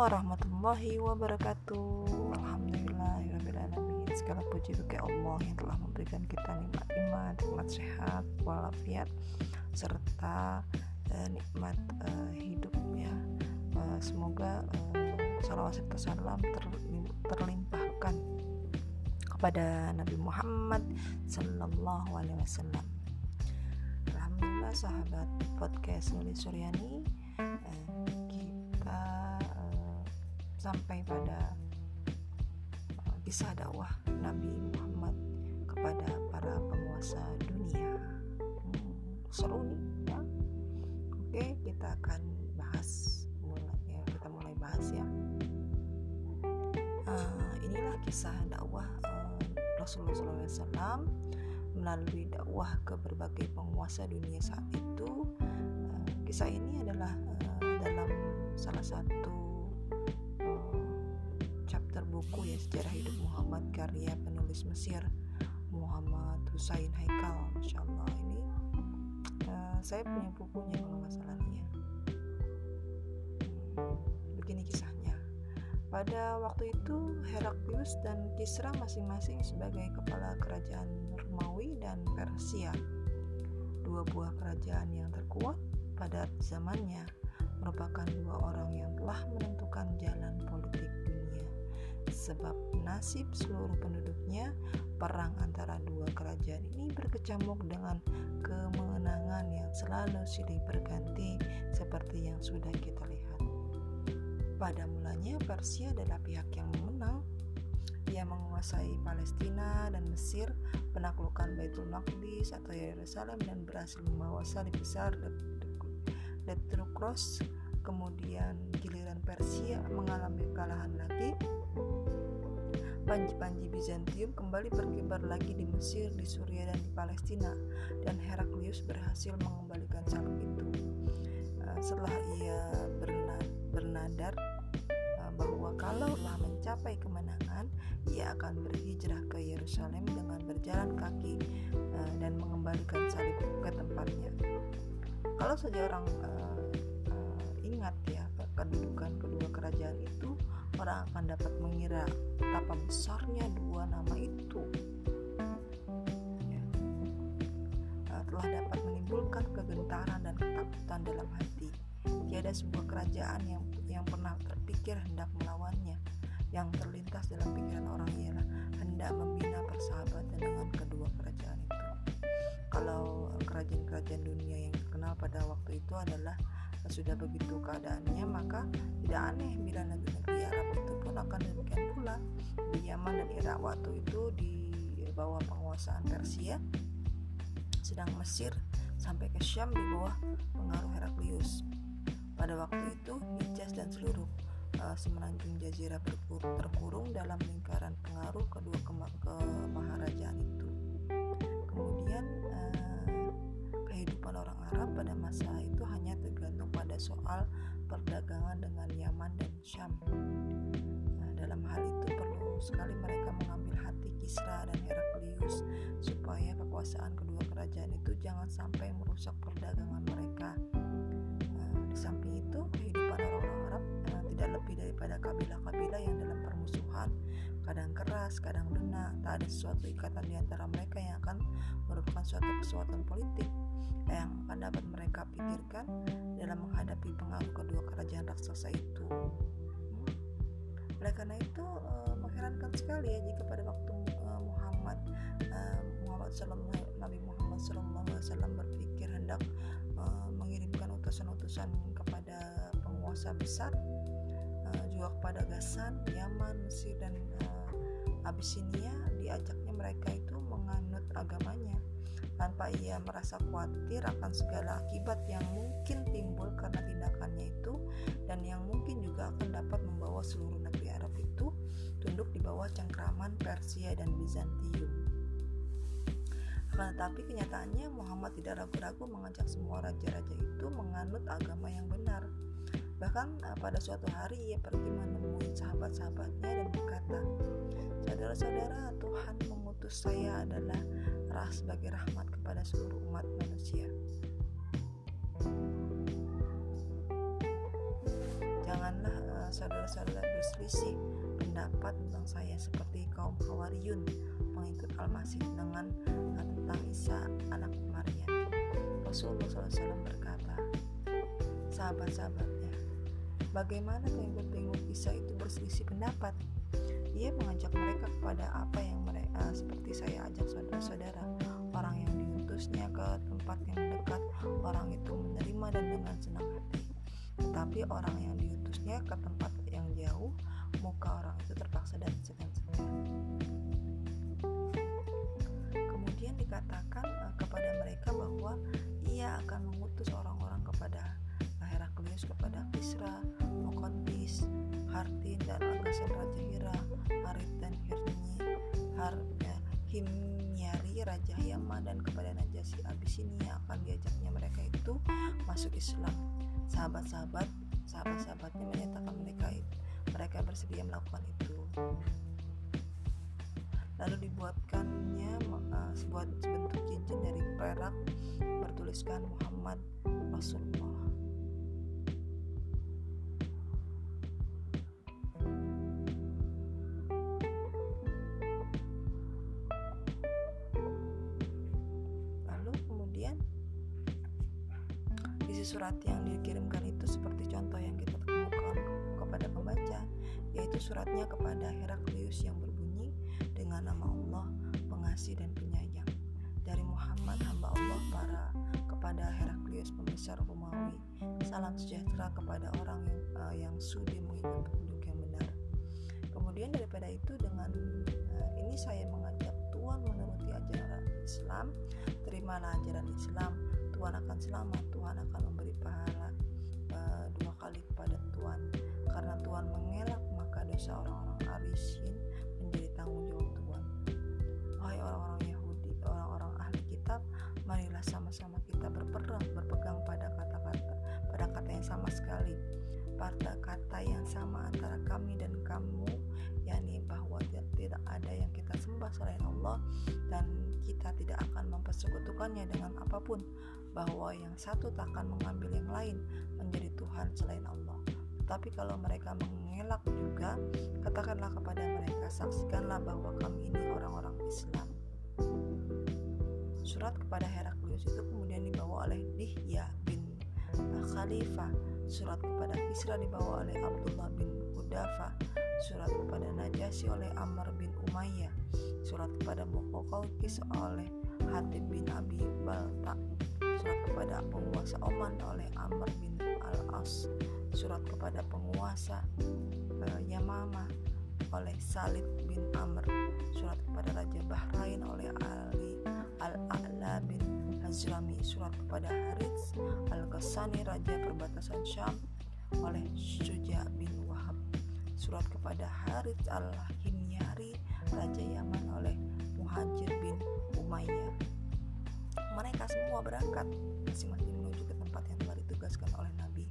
warahmatullahi wabarakatuh. Alhamdulillahirrahmanirrahim Segala puji bagi Allah yang telah memberikan kita nikmat iman, nikmat sehat, walafiat Serta uh, nikmat uh, hidup ya. Uh, Semoga uh, salawat serta salam ter, terlimpahkan kepada Nabi Muhammad Sallallahu Alaihi Wasallam. Alhamdulillah sahabat podcast Nuli Suryani sampai pada uh, kisah dakwah Nabi Muhammad kepada para penguasa dunia. Hmm, seru nih ya. Oke, kita akan bahas mulai ya, kita mulai bahas ya. Uh, inilah kisah dakwah uh, Rasulullah SAW melalui dakwah ke berbagai penguasa dunia saat itu. Uh, kisah ini adalah uh, dalam salah satu buku ya sejarah hidup Muhammad karya penulis Mesir Muhammad Husain Haikal Masya Allah. Ini uh, saya punya bukunya kalau nggak salah ya. Hmm, begini kisahnya. Pada waktu itu Heraklius dan Kisra masing-masing sebagai kepala kerajaan Romawi dan Persia. Dua buah kerajaan yang terkuat pada zamannya merupakan dua orang yang telah menentukan jalan politik sebab nasib seluruh penduduknya perang antara dua kerajaan ini berkecamuk dengan kemenangan yang selalu silih berganti seperti yang sudah kita lihat. Pada mulanya Persia adalah pihak yang menang. Ia menguasai Palestina dan Mesir, penaklukan Baitul Maqdis atau Yerusalem dan berhasil membawa salib besar Detrukros. Kemudian giliran Persia mengalami kekalahan lagi Panji-panji Bizantium kembali berkibar lagi di Mesir, di Suriah, dan di Palestina, dan Heraklius berhasil mengembalikan salib itu. Uh, setelah ia bernadar uh, bahwa kalaulah mencapai kemenangan, ia akan berhijrah ke Yerusalem dengan berjalan kaki uh, dan mengembalikan salib ke tempatnya. Kalau saja orang ingat ya kedudukan kedua kerajaan itu, orang akan dapat mengira betapa besarnya dua nama itu ya. Eh, telah dapat menimbulkan kegentaran dan ketakutan dalam hati. Tiada sebuah kerajaan yang yang pernah terpikir hendak melawannya. Yang terlintas dalam pikiran orang ialah hendak membina persahabatan dengan kedua kerajaan itu. Kalau kerajaan-kerajaan dunia yang terkenal pada waktu itu adalah sudah begitu keadaannya maka tidak aneh bila negeri-negeri Arab itu pun akan demikian pula. Di Yaman dan Irak waktu itu di bawah penguasaan Persia sedang Mesir sampai ke Syam di bawah pengaruh Heraklius. Pada waktu itu Hijaz dan seluruh uh, semenanjung jazirah terkurung dalam lingkaran pengaruh kedua kemaharajaan itu. Kemudian uh, soal perdagangan dengan Yaman dan Syam. Nah, dalam hal itu perlu sekali mereka mengambil hati Kisra dan Heraklius supaya kekuasaan kedua kerajaan itu jangan sampai merusak perdagangan mereka. Nah, di samping itu, kehidupan orang-orang Arab nah, tidak lebih daripada kabilah-kabilah yang dalam permusuhan, kadang keras, kadang lunak, tak ada sesuatu ikatan di antara mereka yang akan merupakan suatu kesatuan politik yang akan dapat mereka pikirkan dalam menghadapi pengaruh kedua kerajaan raksasa itu. Oleh karena itu uh, mengherankan sekali ya jika pada waktu uh, Muhammad uh, Muhammad Sallallahu Nabi Muhammad Wasallam berpikir hendak mengirimkan utusan-utusan kepada penguasa besar juga kepada Gasan, Yaman, Mesir dan Abisinia diajaknya mereka itu menganut agamanya tanpa ia merasa khawatir akan segala akibat yang mungkin timbul karena tindakannya itu dan yang mungkin juga akan dapat membawa seluruh negeri Arab itu tunduk di bawah cengkraman Persia dan Bizantium. Akan tetapi kenyataannya Muhammad tidak ragu-ragu mengajak semua raja-raja itu menganut agama yang benar. Bahkan eh, pada suatu hari ia pergi menemui sahabat-sahabatnya dan berkata, Saudara-saudara, Tuhan mengutus saya adalah rah sebagai rahmat kepada seluruh umat manusia. Janganlah uh, saudara-saudara berselisih pendapat tentang saya seperti kaum Hawariyun pengikut Al-Masih dengan uh, tentang Isa anak Maryam. Rasulullah SAW berkata, sahabat-sahabatnya, bagaimana pengikut-pengikut Isa itu berselisih pendapat? Ia mengajak mereka kepada apa yang mereka uh, seperti saya ajak saudara-saudara, orang yang diutusnya ke tempat yang dekat, orang itu menerima dan dengan senang hati. Tetapi orang yang diutusnya ke tempat yang jauh, muka orang itu terpaksa dan kepada Najasi Abisinia akan diajaknya mereka itu masuk Islam. Sahabat-sahabat, sahabat-sahabatnya menyatakan mereka itu mereka bersedia melakukan itu lalu dibuatkannya uh, sebuah bentuk cincin dari perak bertuliskan Muhammad Rasulullah isi surat yang dikirimkan itu seperti contoh yang kita temukan kepada pembaca yaitu suratnya kepada Heraklius yang berbunyi dengan nama Allah pengasih dan penyayang. Dari Muhammad hamba Allah para kepada Heraklius pembesar Romawi salam sejahtera kepada orang yang, uh, yang sudi mengikut petunjuk yang benar. Kemudian daripada itu dengan uh, ini saya mengajak Tuhan menuruti ajaran Islam terimalah ajaran Islam Tuhan akan selamat Tuhan akan memberi pahala uh, dua kali kepada Tuhan. Karena Tuhan mengelak maka dosa orang-orang Arisin menjadi tanggung jawab Tuhan. Wahai orang-orang Yahudi orang-orang ahli kitab marilah sama-sama kita berperang berpegang pada kata-kata pada kata yang sama sekali. Pada kata yang sama antara kami dan kamu yakni bahwa tidak ada yang kita sembah selain Allah dan kita tidak akan mempersekutukannya dengan apa pun bahwa yang satu tak akan mengambil yang lain menjadi Tuhan selain Allah. Tetapi kalau mereka mengelak juga katakanlah kepada mereka saksikanlah bahwa kami ini orang-orang Islam. Surat kepada Heraklius itu kemudian dibawa oleh Dihya bin Khalifah. Surat kepada Kisra dibawa oleh Abdullah bin Udafa surat kepada Najasyi oleh Amr bin Umayyah. Surat kepada Muqawqis oleh Hatib bin Abi Balta surat kepada penguasa Oman oleh Amr bin Al-As. Surat kepada penguasa uh, Yamama oleh Salid bin Amr. Surat kepada Raja Bahrain oleh Ali Al-A'la bin Hazrami surat kepada Harits Al-Ghassani Raja Perbatasan Syam oleh Suja bin Wahab. Surat kepada Harits Al-Himyari Raja Yaman oleh Muhajir bin Umayyah mereka semua berangkat. Masing-masing menuju ke tempat yang telah ditugaskan oleh Nabi.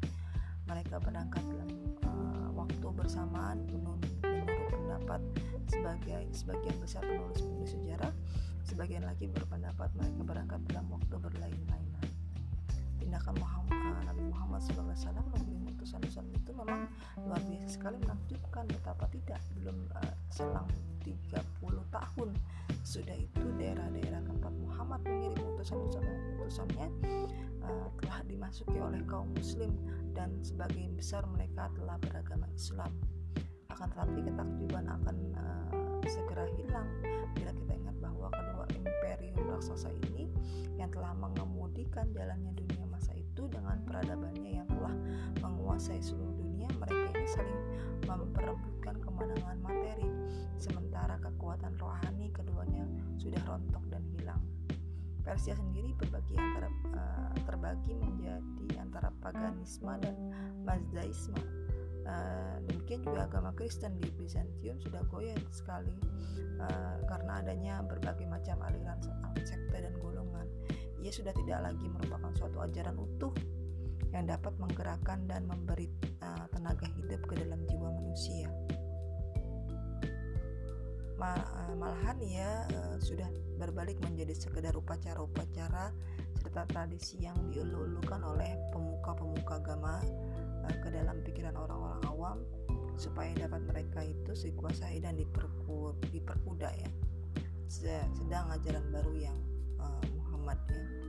Mereka berangkat dalam uh, waktu bersamaan menurut, pendapat sebagai sebagian besar penulis-penulis sejarah sebagian lagi berpendapat mereka berangkat dalam waktu berlain-lainan tindakan Muhammad, uh, Nabi Muhammad SAW mengirim utusan-utusan itu memang luar biasa sekali menakjubkan betapa tidak belum uh, selang 30 tahun. Sudah itu daerah-daerah tempat Muhammad mengirim utusan-utusannya uh, telah dimasuki oleh kaum muslim dan sebagian besar mereka telah beragama Islam. Akan tetapi ketakjuban akan uh, segera hilang bila kita ingat bahwa kedua imperium raksasa ini yang telah mengemudikan jalannya dunia masa itu dengan peradabannya yang telah menguasai seluruh dunia mereka ini saling memperebutkan kemenangan rohani keduanya sudah rontok dan hilang Persia sendiri berbagi antara uh, terbagi menjadi antara paganisme dan mazdaisme Uh, demikian juga agama Kristen di Bizantium sudah goyah sekali uh, karena adanya berbagai macam aliran sekte dan golongan. Ia sudah tidak lagi merupakan suatu ajaran utuh yang dapat menggerakkan dan memberi uh, tenaga hidup ke dalam jiwa manusia. Uh, malahan ia uh, sudah berbalik menjadi sekedar upacara-upacara serta tradisi yang diulu-ulukan oleh pemuka-pemuka agama ke dalam pikiran orang-orang awam supaya dapat mereka itu dikuasai dan diperku, diperkuda ya. Sedang ajaran baru yang uh, Muhammad ya